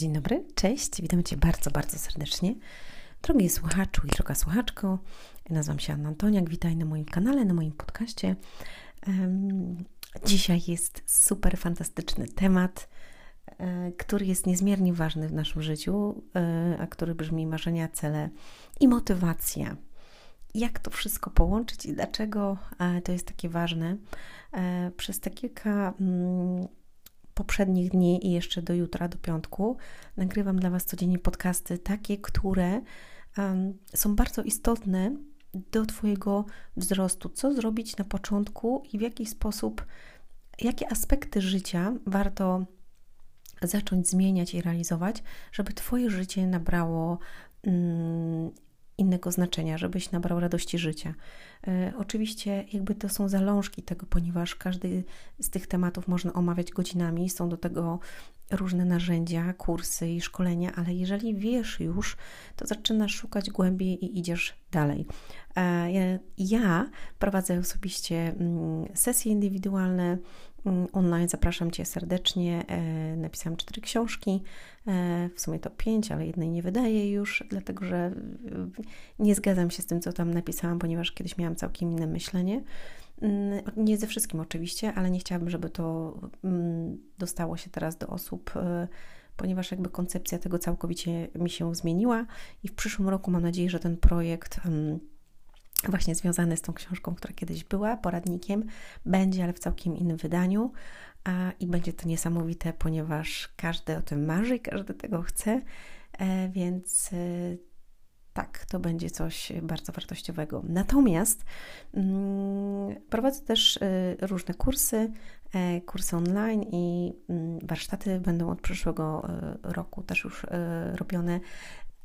dzień dobry, cześć, witam Cię bardzo, bardzo serdecznie. Drogi słuchaczu i droga słuchaczko, nazywam się Anna Antoniak, witaj na moim kanale, na moim podcaście. Dzisiaj jest super fantastyczny temat, e, który jest niezmiernie ważny w naszym życiu, e, a który brzmi marzenia, cele i motywacja. Jak to wszystko połączyć i dlaczego e, to jest takie ważne? Przez te kilka mm, poprzednich dni i jeszcze do jutra, do piątku, nagrywam dla Was codziennie podcasty, takie, które um, są bardzo istotne do Twojego wzrostu. Co zrobić na początku i w jaki sposób, jakie aspekty życia warto zacząć zmieniać i realizować, żeby Twoje życie nabrało mm, innego znaczenia, żebyś nabrał radości życia. E, oczywiście, jakby to są zalążki tego, ponieważ każdy z tych tematów można omawiać godzinami, są do tego różne narzędzia, kursy i szkolenia, ale jeżeli wiesz już, to zaczynasz szukać głębiej i idziesz dalej. E, ja prowadzę osobiście mm, sesje indywidualne online, zapraszam Cię serdecznie. E, napisałam cztery książki, e, w sumie to pięć, ale jednej nie wydaję już, dlatego że nie zgadzam się z tym, co tam napisałam, ponieważ kiedyś miałam całkiem inne myślenie. Mm, nie ze wszystkim oczywiście, ale nie chciałabym, żeby to dostało się teraz do osób, ponieważ jakby koncepcja tego całkowicie mi się zmieniła i w przyszłym roku mam nadzieję, że ten projekt właśnie związany z tą książką, która kiedyś była, poradnikiem, będzie, ale w całkiem innym wydaniu. A, I będzie to niesamowite, ponieważ każdy o tym marzy i każdy tego chce, e, więc e, tak, to będzie coś bardzo wartościowego. Natomiast mm, prowadzę też e, różne kursy, kursy online i mm, warsztaty będą od przyszłego roku też już robione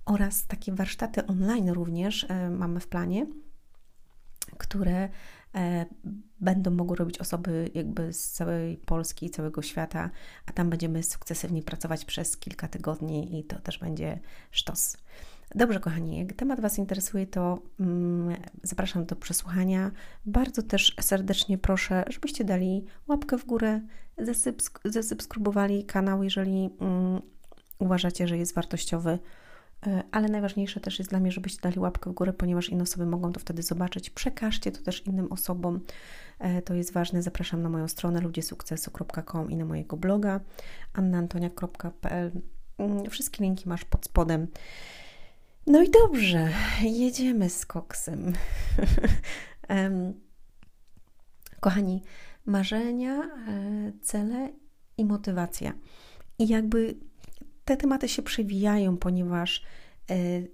oraz takie warsztaty online również mamy w planie które e, będą mogły robić osoby jakby z całej Polski, całego świata, a tam będziemy sukcesywnie pracować przez kilka tygodni i to też będzie sztos. Dobrze, kochani, jak temat Was interesuje, to mm, zapraszam do przesłuchania. Bardzo też serdecznie proszę, żebyście dali łapkę w górę, zasubskrybowali kanał, jeżeli mm, uważacie, że jest wartościowy ale najważniejsze też jest dla mnie, żebyście dali łapkę w górę, ponieważ inne osoby mogą to wtedy zobaczyć. Przekażcie to też innym osobom. E, to jest ważne. Zapraszam na moją stronę ludziesukcesu.com i na mojego bloga annaantonia.pl. Mm, wszystkie linki masz pod spodem. No i dobrze, jedziemy z koksem. Kochani, marzenia, e, cele i motywacja. I jakby te tematy się przewijają, ponieważ yy,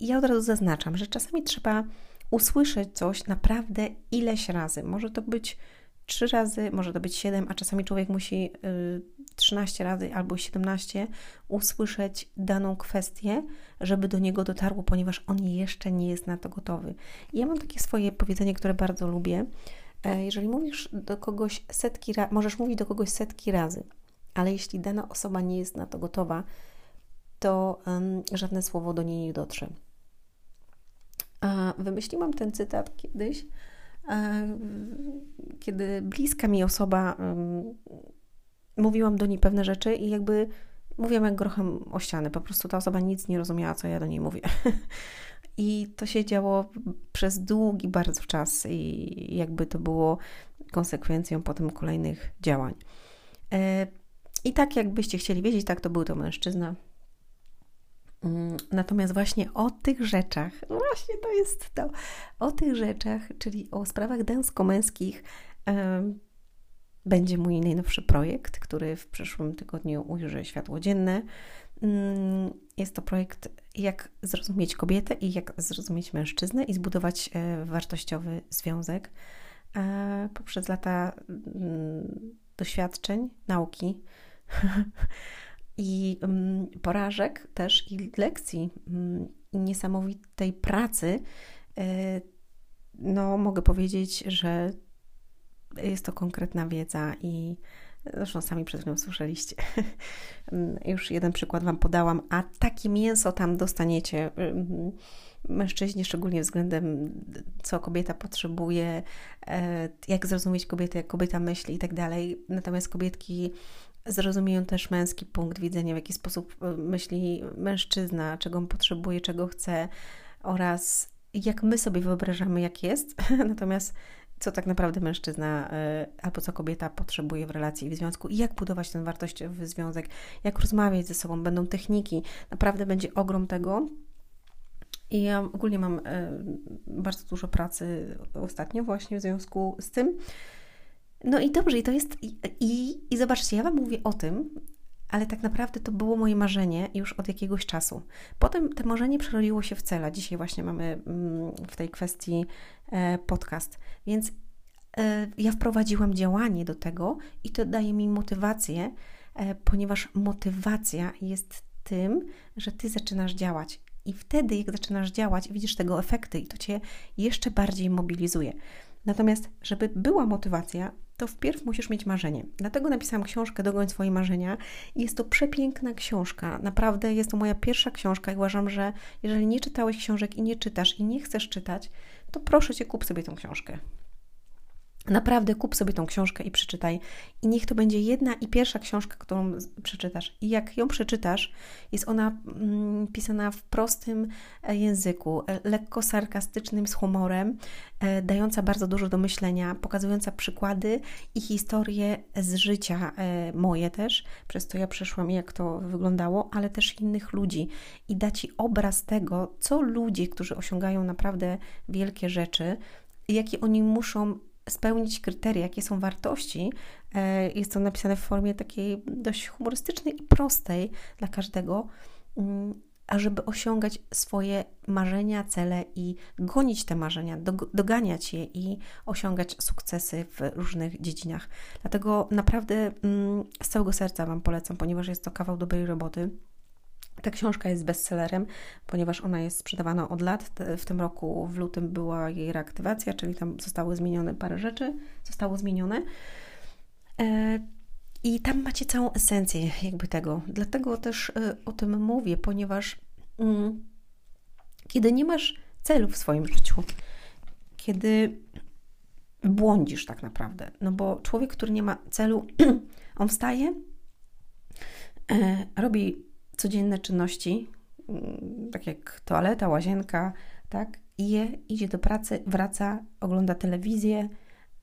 ja od razu zaznaczam, że czasami trzeba usłyszeć coś naprawdę ileś razy. Może to być trzy razy, może to być siedem, a czasami człowiek musi yy, 13 razy albo 17 usłyszeć daną kwestię, żeby do niego dotarło, ponieważ on jeszcze nie jest na to gotowy. Ja mam takie swoje powiedzenie, które bardzo lubię. E, jeżeli mówisz do kogoś setki razy, możesz mówić do kogoś setki razy, ale jeśli dana osoba nie jest na to gotowa, to um, żadne słowo do niej nie dotrze. A wymyśliłam ten cytat kiedyś, kiedy bliska mi osoba, um, mówiłam do niej pewne rzeczy i jakby mówiłam jak grochem o ścianę. Po prostu ta osoba nic nie rozumiała, co ja do niej mówię. I to się działo przez długi bardzo czas i jakby to było konsekwencją potem kolejnych działań. I tak, jakbyście chcieli wiedzieć, tak to był to mężczyzna. Mm, natomiast właśnie o tych rzeczach, właśnie to jest to, o tych rzeczach, czyli o sprawach damsko-męskich, będzie mój najnowszy projekt, który w przyszłym tygodniu ujrzy światło dzienne. Mm, jest to projekt, jak zrozumieć kobietę i jak zrozumieć mężczyznę i zbudować e, wartościowy związek e, poprzez lata mm, doświadczeń, nauki i um, porażek też i lekcji um, i niesamowitej pracy, e, no mogę powiedzieć, że jest to konkretna wiedza i zresztą sami przed chwilą słyszeliście. Już jeden przykład Wam podałam, a takie mięso tam dostaniecie. Mężczyźni, szczególnie względem co kobieta potrzebuje, e, jak zrozumieć kobietę, jak kobieta myśli i tak dalej. Natomiast kobietki zrozumieją też męski punkt widzenia, w jaki sposób e, myśli mężczyzna, czego on potrzebuje, czego chce oraz jak my sobie wyobrażamy, jak jest. Natomiast co tak naprawdę mężczyzna e, albo co kobieta potrzebuje w relacji, w związku i jak budować ten wartościowy związek, jak rozmawiać ze sobą, będą techniki, naprawdę będzie ogrom tego. I ja ogólnie mam e, bardzo dużo pracy ostatnio właśnie w związku z tym. No i dobrze, i to jest, i, i, i zobaczcie, ja Wam mówię o tym, ale tak naprawdę to było moje marzenie już od jakiegoś czasu. Potem to marzenie przerodziło się w cela. Dzisiaj właśnie mamy mm, w tej kwestii e, podcast, więc e, ja wprowadziłam działanie do tego i to daje mi motywację, e, ponieważ motywacja jest tym, że ty zaczynasz działać. I wtedy, jak zaczynasz działać, widzisz tego efekty i to cię jeszcze bardziej mobilizuje. Natomiast, żeby była motywacja, to wpierw musisz mieć marzenie. Dlatego napisałam książkę Dogoń swoje marzenia. Jest to przepiękna książka. Naprawdę jest to moja pierwsza książka i uważam, że jeżeli nie czytałeś książek i nie czytasz i nie chcesz czytać, to proszę Cię, kup sobie tą książkę. Naprawdę kup sobie tą książkę i przeczytaj. I niech to będzie jedna i pierwsza książka, którą przeczytasz. I jak ją przeczytasz, jest ona mm, pisana w prostym e, języku, e, lekko sarkastycznym, z humorem, e, dająca bardzo dużo do myślenia, pokazująca przykłady i historie z życia, moje też, przez to ja przeszłam, jak to wyglądało, ale też innych ludzi. I da Ci obraz tego, co ludzie, którzy osiągają naprawdę wielkie rzeczy, jakie oni muszą spełnić kryteria, jakie są wartości. E, jest to napisane w formie takiej dość humorystycznej i prostej dla każdego, mm, ażeby osiągać swoje marzenia, cele i gonić te marzenia, doganiać je i osiągać sukcesy w różnych dziedzinach. Dlatego naprawdę mm, z całego serca Wam polecam, ponieważ jest to kawał dobrej roboty. Ta książka jest bestsellerem, ponieważ ona jest sprzedawana od lat. W tym roku, w lutym, była jej reaktywacja, czyli tam zostały zmienione parę rzeczy, zostało zmienione. E, I tam macie całą esencję jakby tego. Dlatego też e, o tym mówię, ponieważ mm, kiedy nie masz celu w swoim życiu, kiedy błądzisz tak naprawdę, no bo człowiek, który nie ma celu, on wstaje, e, robi codzienne czynności, mm, tak jak toaleta, łazienka, tak, je, idzie do pracy, wraca, ogląda telewizję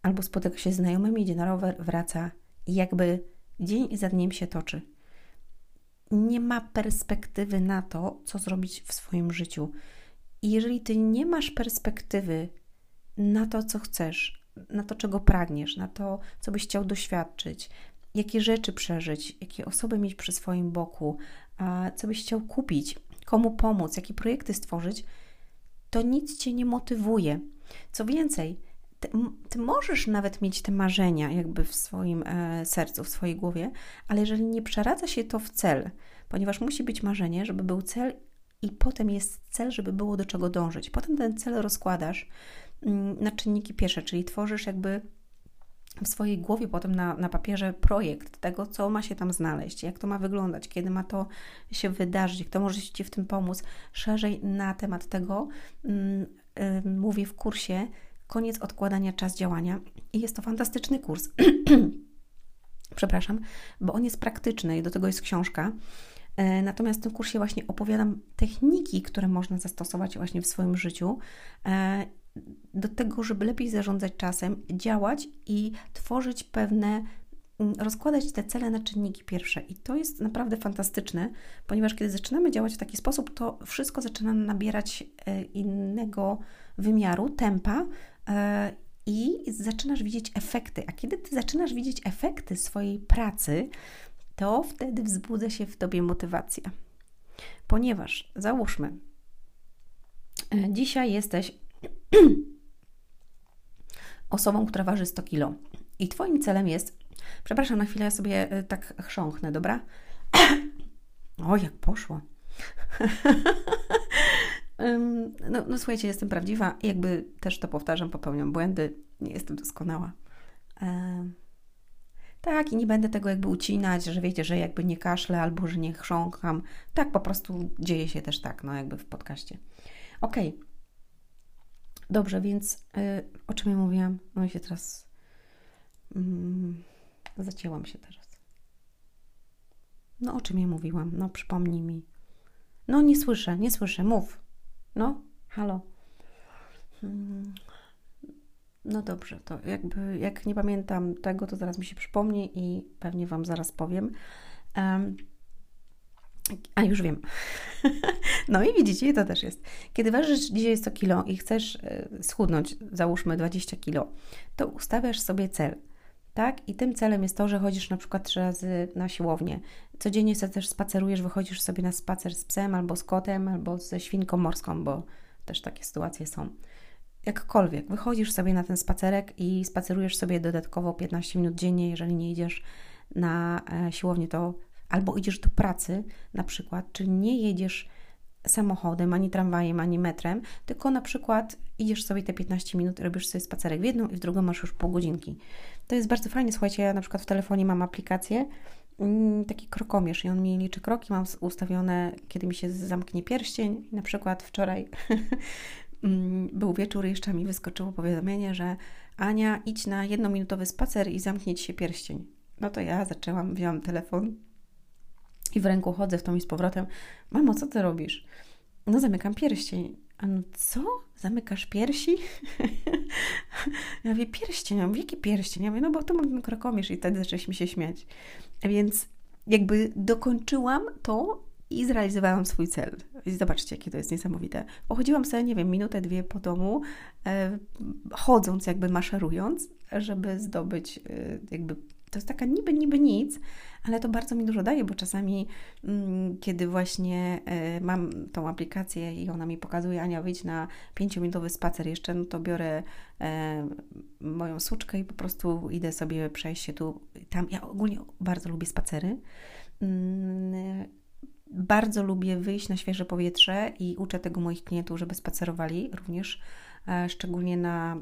albo spotyka się z znajomymi, idzie na rower, wraca i jakby dzień za dniem się toczy. Nie ma perspektywy na to, co zrobić w swoim życiu. I jeżeli ty nie masz perspektywy na to, co chcesz, na to, czego pragniesz, na to, co byś chciał doświadczyć, jakie rzeczy przeżyć, jakie osoby mieć przy swoim boku, co byś chciał kupić, komu pomóc, jakie projekty stworzyć, to nic cię nie motywuje. Co więcej, ty, ty, możesz nawet mieć te marzenia jakby w swoim e, sercu, w swojej głowie, ale jeżeli nie przeradza się to w cel, ponieważ musi być marzenie, żeby był cel i potem jest cel, żeby było do czego dążyć. Potem ten cel rozkładasz mm, na czynniki pierwsze, czyli tworzysz jakby w swojej głowie potem na, na papierze projekt tego, co ma się tam znaleźć, jak to ma wyglądać, kiedy ma to się wydarzyć, kto może Ci w tym pomóc. Szerzej na temat tego mm, y, mówię w kursie Koniec odkładania, czas działania i jest to fantastyczny kurs. Przepraszam, bo on jest praktyczny i do tego jest książka. E, natomiast w tym kursie właśnie opowiadam techniki, które można zastosować właśnie w swoim życiu e, do tego, żeby lepiej zarządzać czasem, działać i tworzyć pewne, mm, rozkładać te cele na czynniki pierwsze. I to jest naprawdę fantastyczne, ponieważ kiedy zaczynamy działać w taki sposób, to wszystko zaczyna nabierać e, innego wymiaru, tempa e, i zaczynasz widzieć efekty. A kiedy ty zaczynasz widzieć efekty swojej pracy, to wtedy wzbudza się w tobie motywacja. Ponieważ załóżmy, e, dzisiaj jesteś osobą, która waży 100 kg. I Twoim celem jest, przepraszam, na chwilę ja sobie e, tak chrząknę, dobra? o, jak poszło. no, no słuchajcie, jestem prawdziwa, jakby też to powtarzam, popełniam błędy, nie jestem doskonała. tak, i nie będę tego jakby ucinać, że wiecie, że jakby nie kaszlę albo że nie chrząkam. Tak, po prostu dzieje się też tak, no jakby w podcaście. Okej, okay. Dobrze, więc y, o czym ja mówiłam? No i się teraz. Mm, zacięłam się teraz. No o czym ja mówiłam? No przypomnij mi. No nie słyszę, nie słyszę, mów. No, halo. Hmm. No dobrze, to jakby jak nie pamiętam tego, to zaraz mi się przypomni i pewnie Wam zaraz powiem. Um, a już wiem. no i widzicie, to też jest. Kiedy ważysz dzisiaj 100 kilo i chcesz e, schudnąć, załóżmy 20 kilo, to ustawiasz sobie cel. Tak? I tym celem jest to, że chodzisz na przykład trzy razy na siłownię. Codziennie sobie też spacerujesz, wychodzisz sobie na spacer z psem albo z kotem, albo ze świnką morską, bo też takie sytuacje są. Jakkolwiek, wychodzisz sobie na ten spacerek i spacerujesz sobie dodatkowo 15 minut dziennie, jeżeli nie idziesz na e, siłownię, to albo idziesz do pracy na przykład, czyli nie jedziesz samochodem, ani tramwajem, ani metrem, tylko na przykład idziesz sobie te 15 minut, robisz sobie spacerek w jedną i w drugą masz już pół godzinki. To jest bardzo fajnie, słuchajcie, ja na przykład w telefonie mam aplikację, mm, taki krokomierz i on mi liczy kroki, mam ustawione, kiedy mi się zamknie pierścień na przykład wczoraj mm, był wieczór jeszcze mi wyskoczyło powiadomienie, że Ania, idź na jednominutowy spacer i zamknie Ci się pierścień. No to ja zaczęłam, wziąłam telefon, i w ręku chodzę w tą i z powrotem. Mamo, co ty robisz? No, zamykam pierścień. A no co? Zamykasz piersi? ja mówię, pierścień. Ja mówię, jaki pierścień? Ja mówię, no bo to mam krokomierz i wtedy zaczęliśmy się śmiać. Więc jakby dokończyłam to i zrealizowałam swój cel. I zobaczcie, jakie to jest niesamowite. Pochodziłam sobie, nie wiem, minutę, dwie po domu, e, chodząc, jakby maszerując, żeby zdobyć e, jakby to jest taka niby, niby nic, ale to bardzo mi dużo daje, bo czasami, mm, kiedy właśnie y, mam tą aplikację i ona mi pokazuje, Ania, wyjdź na pięciominutowy spacer jeszcze, no to biorę y, moją suczkę i po prostu idę sobie przejść się tu, tam. Ja ogólnie bardzo lubię spacery. Y, bardzo lubię wyjść na świeże powietrze i uczę tego moich klientów, żeby spacerowali również, e, szczególnie na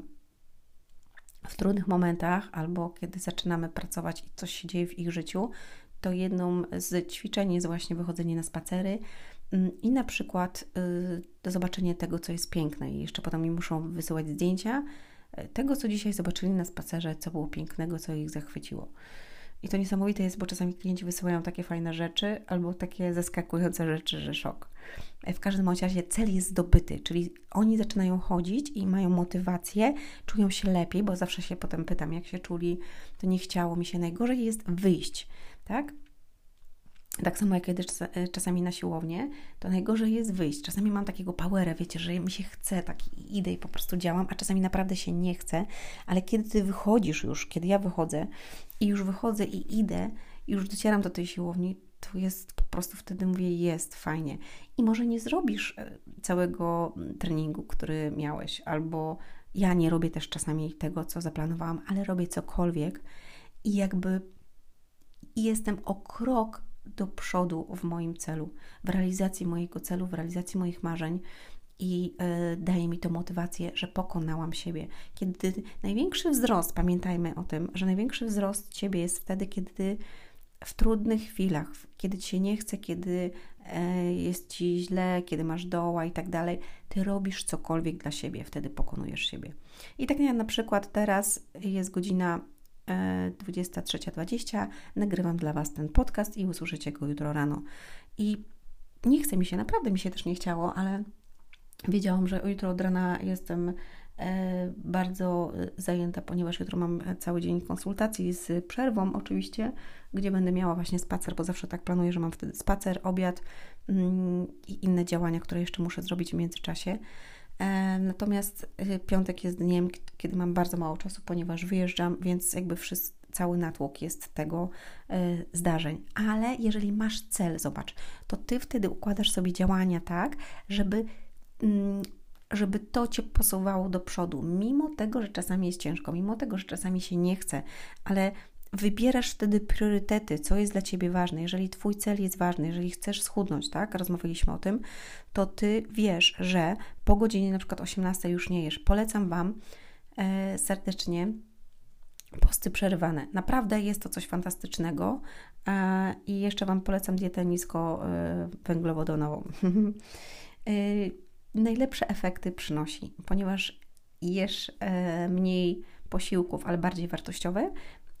w trudnych momentach albo kiedy zaczynamy pracować i coś się dzieje w ich życiu, to jedną z ćwiczeń jest właśnie wychodzenie na spacery mm, i na przykład y, zobaczenia tego, co jest piękne. I jeszcze potem mi muszą wysyłać zdjęcia y, tego, co dzisiaj zobaczyli na spacerze, co było pięknego, co ich zachwyciło. I to niesamowite jest, bo czasami klienci wysyłają takie fajne rzeczy albo takie zaskakujące rzeczy, że szok. W każdym razie cel jest zdobyty, czyli oni zaczynają chodzić i mają motywację, czują się lepiej, bo zawsze się potem pytam, jak się czuli, to nie chciało mi się. Najgorzej jest wyjść, tak? Tak samo jak jedę e, czasami na siłownię, to najgorzej jest wyjść. Czasami mam takiego powera, wiecie, że mi się chce, tak idę i po prostu działam, a czasami naprawdę się nie chce, ale kiedy ty wychodzisz już, kiedy ja wychodzę i już wychodzę i idę, i już docieram do tej siłowni, to jest po prostu wtedy mówię, jest fajnie. I może nie zrobisz e, całego treningu, który miałeś, albo ja nie robię też czasami tego, co zaplanowałam, ale robię cokolwiek i jakby jestem o krok do przodu w moim celu, w realizacji mojego celu, w realizacji moich marzeń i y, daje mi to motywację, że pokonałam siebie. Kiedy największy wzrost, pamiętajmy o tym, że największy wzrost ciebie jest wtedy, kiedy w trudnych chwilach, kiedy ci się nie chce, kiedy e, jest ci źle, kiedy masz doła i tak dalej, ty robisz cokolwiek dla siebie, wtedy pokonujesz siebie. I tak jak na przykład teraz jest godzina 23.20 nagrywam dla Was ten podcast i usłyszycie go jutro rano. I nie chce mi się, naprawdę mi się też nie chciało, ale wiedziałam, że jutro od rana jestem e, bardzo zajęta, ponieważ jutro mam cały dzień konsultacji z przerwą oczywiście, gdzie będę miała właśnie spacer, bo zawsze tak planuję, że mam wtedy spacer, obiad mm, i inne działania, które jeszcze muszę zrobić w międzyczasie. E, natomiast y, piątek jest dniem, kiedy mam bardzo mało czasu, ponieważ wyjeżdżam, więc jakby cały natłok jest tego y, zdarzeń. Ale jeżeli masz cel, zobacz, to ty wtedy układasz sobie działania tak, żeby mm, żeby to cię posuwało do przodu, mimo tego, że czasami jest ciężko, mimo tego, że czasami się nie chce, ale wybierasz wtedy priorytety, co jest dla Ciebie ważne. Jeżeli Twój cel jest ważny, jeżeli chcesz schudnąć, tak, rozmawialiśmy o tym, to Ty wiesz, że po godzinie na przykład 18 już nie jesz. Polecam Wam e, serdecznie posty przerywane. Naprawdę jest to coś fantastycznego e, i jeszcze Wam polecam dietę nisko e, węglowodanową. e, najlepsze efekty przynosi, ponieważ jesz e, mniej posiłków, ale bardziej wartościowe,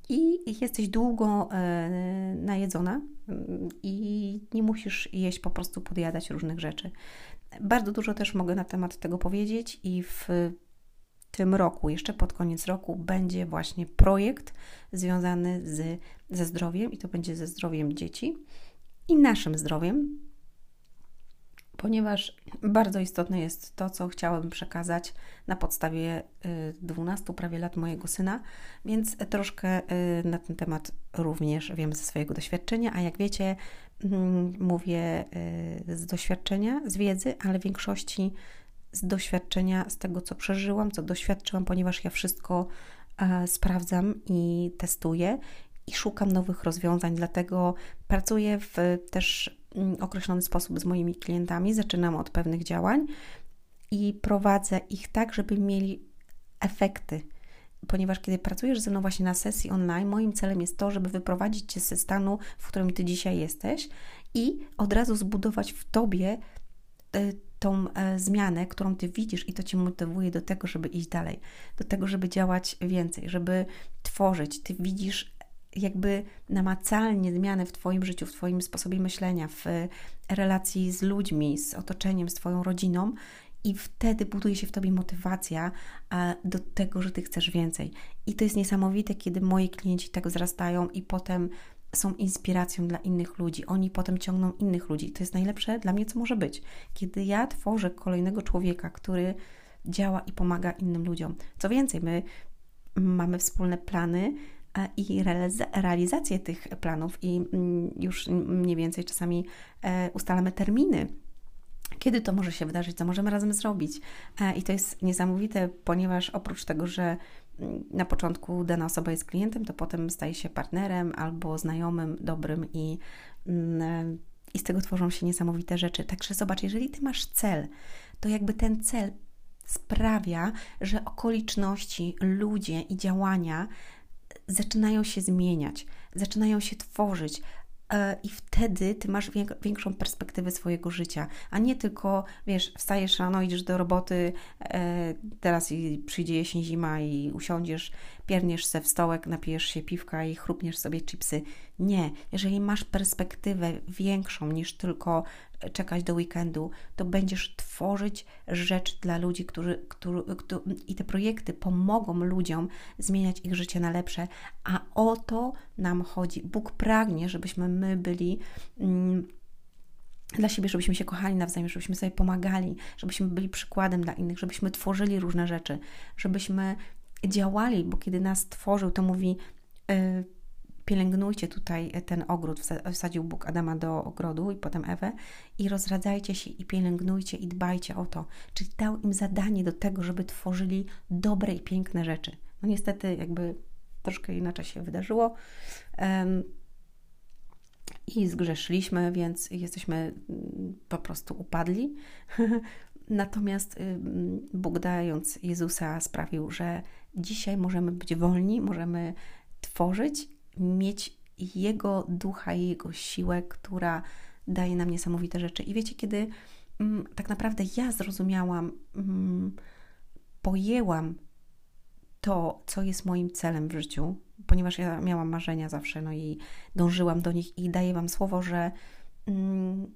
i jesteś długo e, najedzona mm, i nie musisz jeść, po prostu podjadać różnych rzeczy. Bardzo dużo też mogę na temat tego powiedzieć i w tym roku, jeszcze pod koniec roku, będzie właśnie projekt związany z, ze zdrowiem i to będzie ze zdrowiem dzieci i naszym zdrowiem, ponieważ bardzo istotne jest to, co chciałabym przekazać na podstawie 12 y, prawie lat mojego syna, więc troszkę y, na ten temat również wiem ze swojego doświadczenia, a jak wiecie, mm, mówię y, z doświadczenia, z wiedzy, ale w większości z doświadczenia, z tego, co przeżyłam, co doświadczyłam, ponieważ ja wszystko e, sprawdzam i testuję i szukam nowych rozwiązań, dlatego pracuję w też określony sposób z moimi klientami. Zaczynam od pewnych działań i prowadzę ich tak, żeby mieli efekty. Ponieważ kiedy pracujesz ze mną właśnie na sesji online, moim celem jest to, żeby wyprowadzić cię ze stanu, w którym ty dzisiaj jesteś i od razu zbudować w tobie e, tą e, zmianę, którą ty widzisz, i to cię motywuje do tego, żeby iść dalej, do tego, żeby działać więcej, żeby tworzyć. Ty widzisz jakby namacalnie zmianę w Twoim życiu, w Twoim sposobie myślenia, w relacji z ludźmi, z otoczeniem, z Twoją rodziną. I wtedy buduje się w tobie motywacja do tego, że ty chcesz więcej. I to jest niesamowite, kiedy moi klienci tak wzrastają i potem są inspiracją dla innych ludzi. Oni potem ciągną innych ludzi. To jest najlepsze dla mnie, co może być. Kiedy ja tworzę kolejnego człowieka, który działa i pomaga innym ludziom. Co więcej, my mamy wspólne plany e, i realizację tych planów, i mm, już mniej więcej czasami e, ustalamy terminy kiedy to może się wydarzyć, co możemy razem zrobić. E, I to jest niesamowite, ponieważ oprócz tego, że na początku dana osoba jest klientem, to potem staje się partnerem albo znajomym, dobrym i, mm, i z tego tworzą się niesamowite rzeczy. Także zobacz, jeżeli ty masz cel, to jakby ten cel sprawia, że okoliczności, ludzie i działania zaczynają się zmieniać, zaczynają się tworzyć, E, i wtedy ty masz większą perspektywę swojego życia, a nie tylko, wiesz, wstajesz rano, idziesz do roboty, e, teraz przyjdzie jesień, zima i usiądziesz, pierniesz se w stołek, napijesz się piwka i chrupniesz sobie chipsy. Nie, jeżeli masz perspektywę większą niż tylko czekać do weekendu, to będziesz tworzyć rzecz dla ludzi, którzy, którzy, którzy, i te projekty pomogą ludziom zmieniać ich życie na lepsze, a o to nam chodzi. Bóg pragnie, żebyśmy my byli. Mm, dla siebie, żebyśmy się kochali nawzajem, żebyśmy sobie pomagali, żebyśmy byli przykładem dla innych, żebyśmy tworzyli różne rzeczy, żebyśmy działali, bo kiedy nas tworzył, to mówi: yy, pielęgnujcie tutaj ten ogród, wsadził Bóg Adama do ogrodu i potem Ewę i rozradzajcie się i pielęgnujcie i dbajcie o to. Czyli dał im zadanie do tego, żeby tworzyli dobre i piękne rzeczy. No niestety jakby troszkę inaczej się wydarzyło. Um, i zgrzeszyliśmy, więc jesteśmy mm, po prostu upadli. Natomiast Bóg dając Jezusa sprawił, że dzisiaj możemy być wolni, możemy tworzyć mieć Jego ducha i Jego siłę, która daje nam niesamowite rzeczy. I wiecie, kiedy mm, tak naprawdę ja zrozumiałam, mm, pojęłam to, co jest moim celem w życiu, ponieważ ja miałam marzenia zawsze, no i dążyłam do nich i daję Wam słowo, że mm,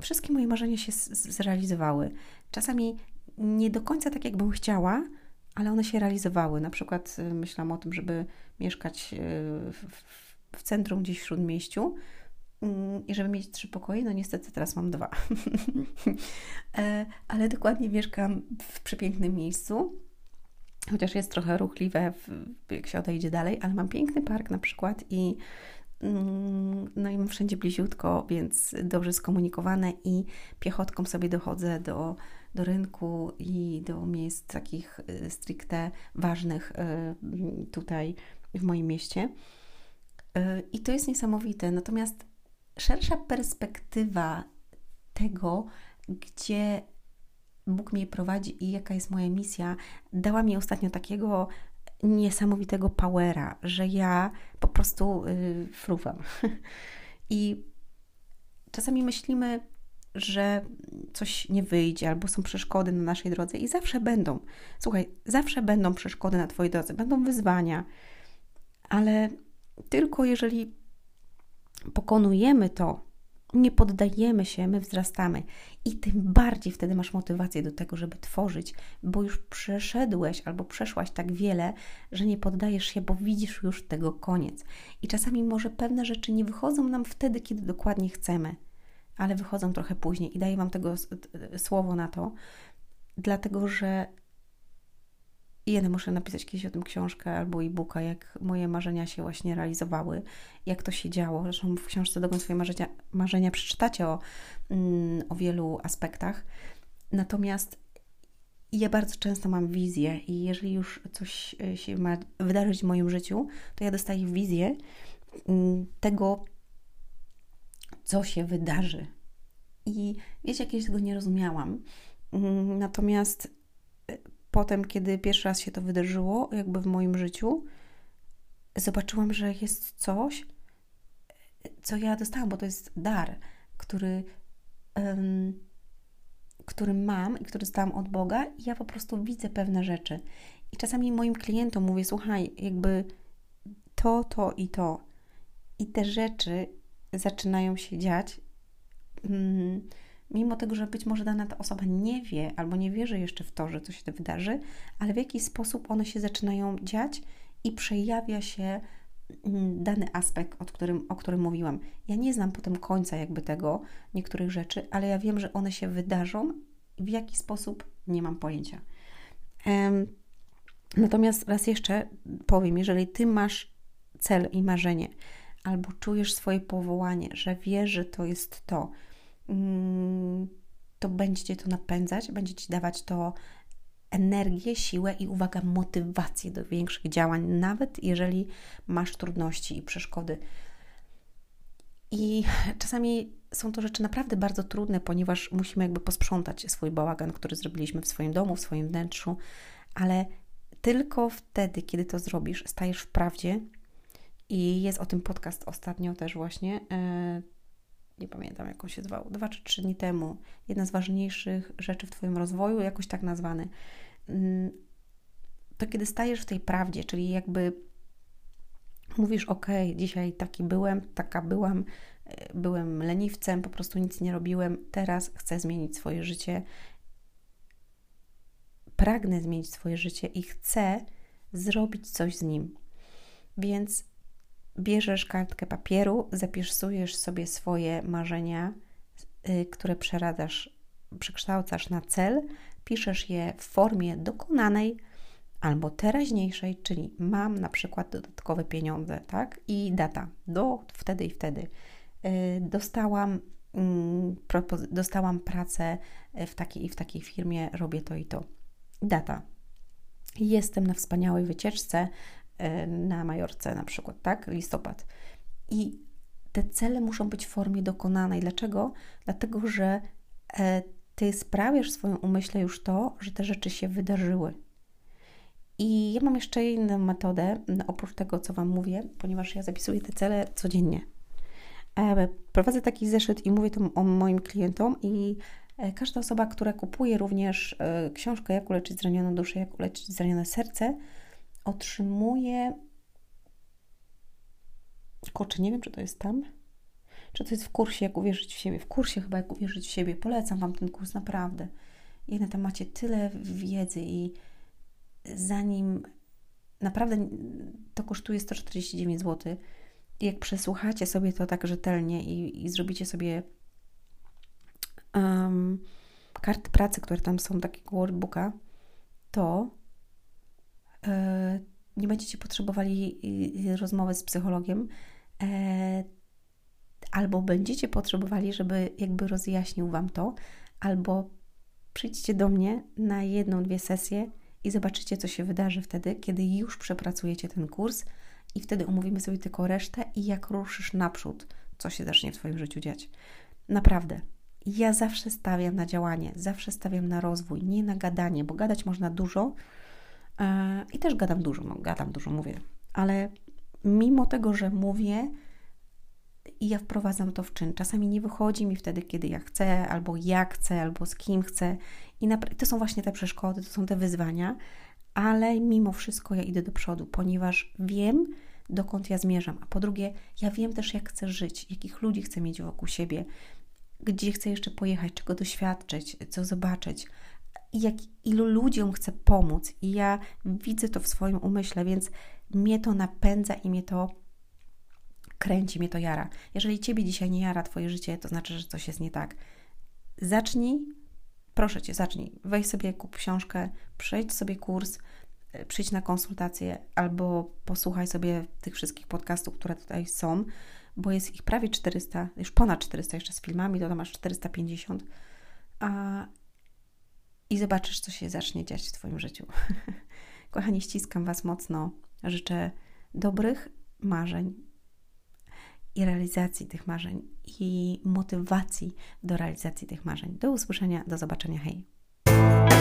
wszystkie moje marzenia się zrealizowały. Czasami nie do końca tak, jakbym chciała, ale one się realizowały. Na przykład y, myślałam o tym, żeby mieszkać y, w, centrum, gdzieś w śródmieściu mm, i żeby mieć trzy pokoje. No niestety teraz mam dwa. E, ale dokładnie mieszkam w przepięknym miejscu. Chociaż jest trochę ruchliwe, jak się odejdzie dalej, ale mam piękny park na przykład i mm, no i mam wszędzie bliziutko, więc dobrze skomunikowane i piechotką sobie dochodzę do do rynku i do miejsc takich y, stricte ważnych y, tutaj w moim mieście. Y, I to jest niesamowite. Natomiast szersza perspektywa tego, gdzie Bóg mnie prowadzi i jaka jest moja misja, dała mi ostatnio takiego niesamowitego powera, że ja po prostu fruwam. I czasami myślimy, że coś nie wyjdzie, albo są przeszkody na naszej drodze i zawsze będą. Słuchaj, zawsze będą przeszkody na Twojej drodze, będą wyzwania, ale tylko jeżeli pokonujemy to, nie poddajemy się, my wzrastamy. I tym bardziej wtedy masz motywację do tego, żeby tworzyć, bo już przeszedłeś albo przeszłaś tak wiele, że nie poddajesz się, bo widzisz już tego koniec. I czasami może pewne rzeczy nie wychodzą nam wtedy, kiedy dokładnie chcemy, ale wychodzą trochę później. I daję Wam tego słowo na to, dlatego że jeden muszę napisać kiedyś o tym książkę albo e-booka, jak moje marzenia się właśnie realizowały, jak to się działo. Zresztą w książce Dogon swoje marzenia, marzenia przeczytacie o, mm, o wielu aspektach. Natomiast ja bardzo często mam wizję i jeżeli już coś e, się ma wydarzyć w moim życiu, to ja dostaję wizję mm, tego, co się wydarzy. I wiecie, jakieś tego nie rozumiałam. Mm, natomiast potem, kiedy pierwszy raz się to wydarzyło, jakby w moim życiu, zobaczyłam, że jest coś, co ja dostałam, bo to jest dar, który, um, który mam i który dostałam od Boga, i ja po prostu widzę pewne rzeczy. I czasami moim klientom mówię: Słuchaj, jakby to, to i to. I te rzeczy zaczynają się dziać. Um, mimo tego, że być może dana ta osoba nie wie albo nie wierzy jeszcze w to, że coś się wydarzy, ale w jakiś sposób one się zaczynają dziać i przejawia się mm, dany aspekt, o którym, o którym mówiłam. Ja nie znam potem końca jakby tego, niektórych rzeczy, ale ja wiem, że one się wydarzą i w jaki sposób nie mam pojęcia. Natomiast raz jeszcze powiem, jeżeli Ty masz cel i marzenie, albo czujesz swoje powołanie, że wiesz, że to jest to, Mm, to będzie Cię to napędzać, będzie Ci dawać to energię, siłę i uwaga, motywację do większych działań, nawet jeżeli masz trudności i przeszkody. I czasami są to rzeczy naprawdę bardzo trudne, ponieważ musimy jakby posprzątać swój bałagan, który zrobiliśmy w swoim domu, w swoim wnętrzu, ale tylko wtedy, kiedy to zrobisz, stajesz w prawdzie. I jest o tym podcast ostatnio też właśnie. E, nie pamiętam jak on się zwał, dwa czy trzy dni temu, jedna z ważniejszych rzeczy w Twoim rozwoju, jakoś tak nazwany, mm, to kiedy stajesz w tej prawdzie, czyli jakby mówisz, ok, dzisiaj taki byłem, taka byłam, e, byłem leniwcem, po prostu nic nie robiłem, teraz chcę zmienić swoje życie, pragnę zmienić swoje życie i chcę zrobić coś z nim. Więc bierzesz kartkę papieru, zapisujesz sobie swoje marzenia, y, które przeradzasz, przekształcasz na cel, piszesz je w formie dokonanej albo teraźniejszej, czyli mam na przykład dodatkowe pieniądze, tak? I data do wtedy i wtedy. Y, dostałam, mm, dostałam pracę w takiej i w takiej firmie, robię to i to. Data. Jestem na wspaniałej wycieczce, na Majorce na przykład, tak? Listopad. I te cele muszą być w formie dokonanej. Dlaczego? Dlatego, że e, ty sprawiasz w swoim umyśle już to, że te rzeczy się wydarzyły. I ja mam jeszcze inną metodę, oprócz tego, co Wam mówię, ponieważ ja zapisuję te cele codziennie. E, prowadzę taki zeszyt i mówię to o moim klientom i każda osoba, która kupuje również książkę Jak uleczyć zranioną duszę, jak uleczyć zranione serce, otrzymuje. Kurczę, nie wiem, czy to jest tam, czy to jest w kursie, jak uwierzyć w siebie. W kursie chyba, jak uwierzyć w siebie. Polecam Wam ten kurs, naprawdę. I na macie tyle wiedzy i zanim naprawdę to kosztuje 149 zł, jak przesłuchacie sobie to tak rzetelnie i, i zrobicie sobie um, karty pracy, które tam są, takiego workbooka, to nie będziecie potrzebowali rozmowy z psychologiem, e, albo będziecie potrzebowali, żeby jakby rozjaśnił Wam to, albo przyjdźcie do mnie na jedną, dwie sesje i zobaczycie, co się wydarzy wtedy, kiedy już przepracujecie ten kurs i wtedy omówimy sobie tylko resztę i jak ruszysz naprzód, co się zacznie w Twoim życiu dziać. Naprawdę. Ja zawsze stawiam na działanie, zawsze stawiam na rozwój, nie na gadanie, bo gadać można dużo, E, I też gadam dużo, no gadam dużo, mówię, ale mimo tego, że mówię, ja wprowadzam to w czyn. Czasami nie wychodzi mi wtedy, kiedy ja chcę, albo jak chcę, albo z kim chcę. I to są właśnie te przeszkody, to są te wyzwania, ale mimo wszystko ja idę do przodu, ponieważ wiem, dokąd ja zmierzam, a po drugie, ja wiem też, jak chcę żyć, jakich ludzi chcę mieć wokół siebie, gdzie chcę jeszcze pojechać, czego doświadczyć, co zobaczyć, i jak ilu ludziom chcę pomóc. I ja widzę to w swoim umyśle, więc mnie to napędza i mnie to kręci, mnie to jara. Jeżeli Ciebie dzisiaj nie jara Twoje życie, to znaczy, że coś jest nie tak. Zacznij, proszę Cię, zacznij. Weź sobie, kup książkę, przejdź sobie kurs, e, przyjdź na konsultację albo posłuchaj sobie tych wszystkich podcastów, które tutaj są, bo jest ich prawie 400, już ponad 400 jeszcze z filmami, to tam masz 450. A, I zobaczysz, co się zacznie dziać w Twoim życiu. Kochani, ściskam Was mocno. Życzę dobrych marzeń, i realizacji tych marzeń i motywacji do realizacji tych marzeń. Do usłyszenia, do zobaczenia. Hej!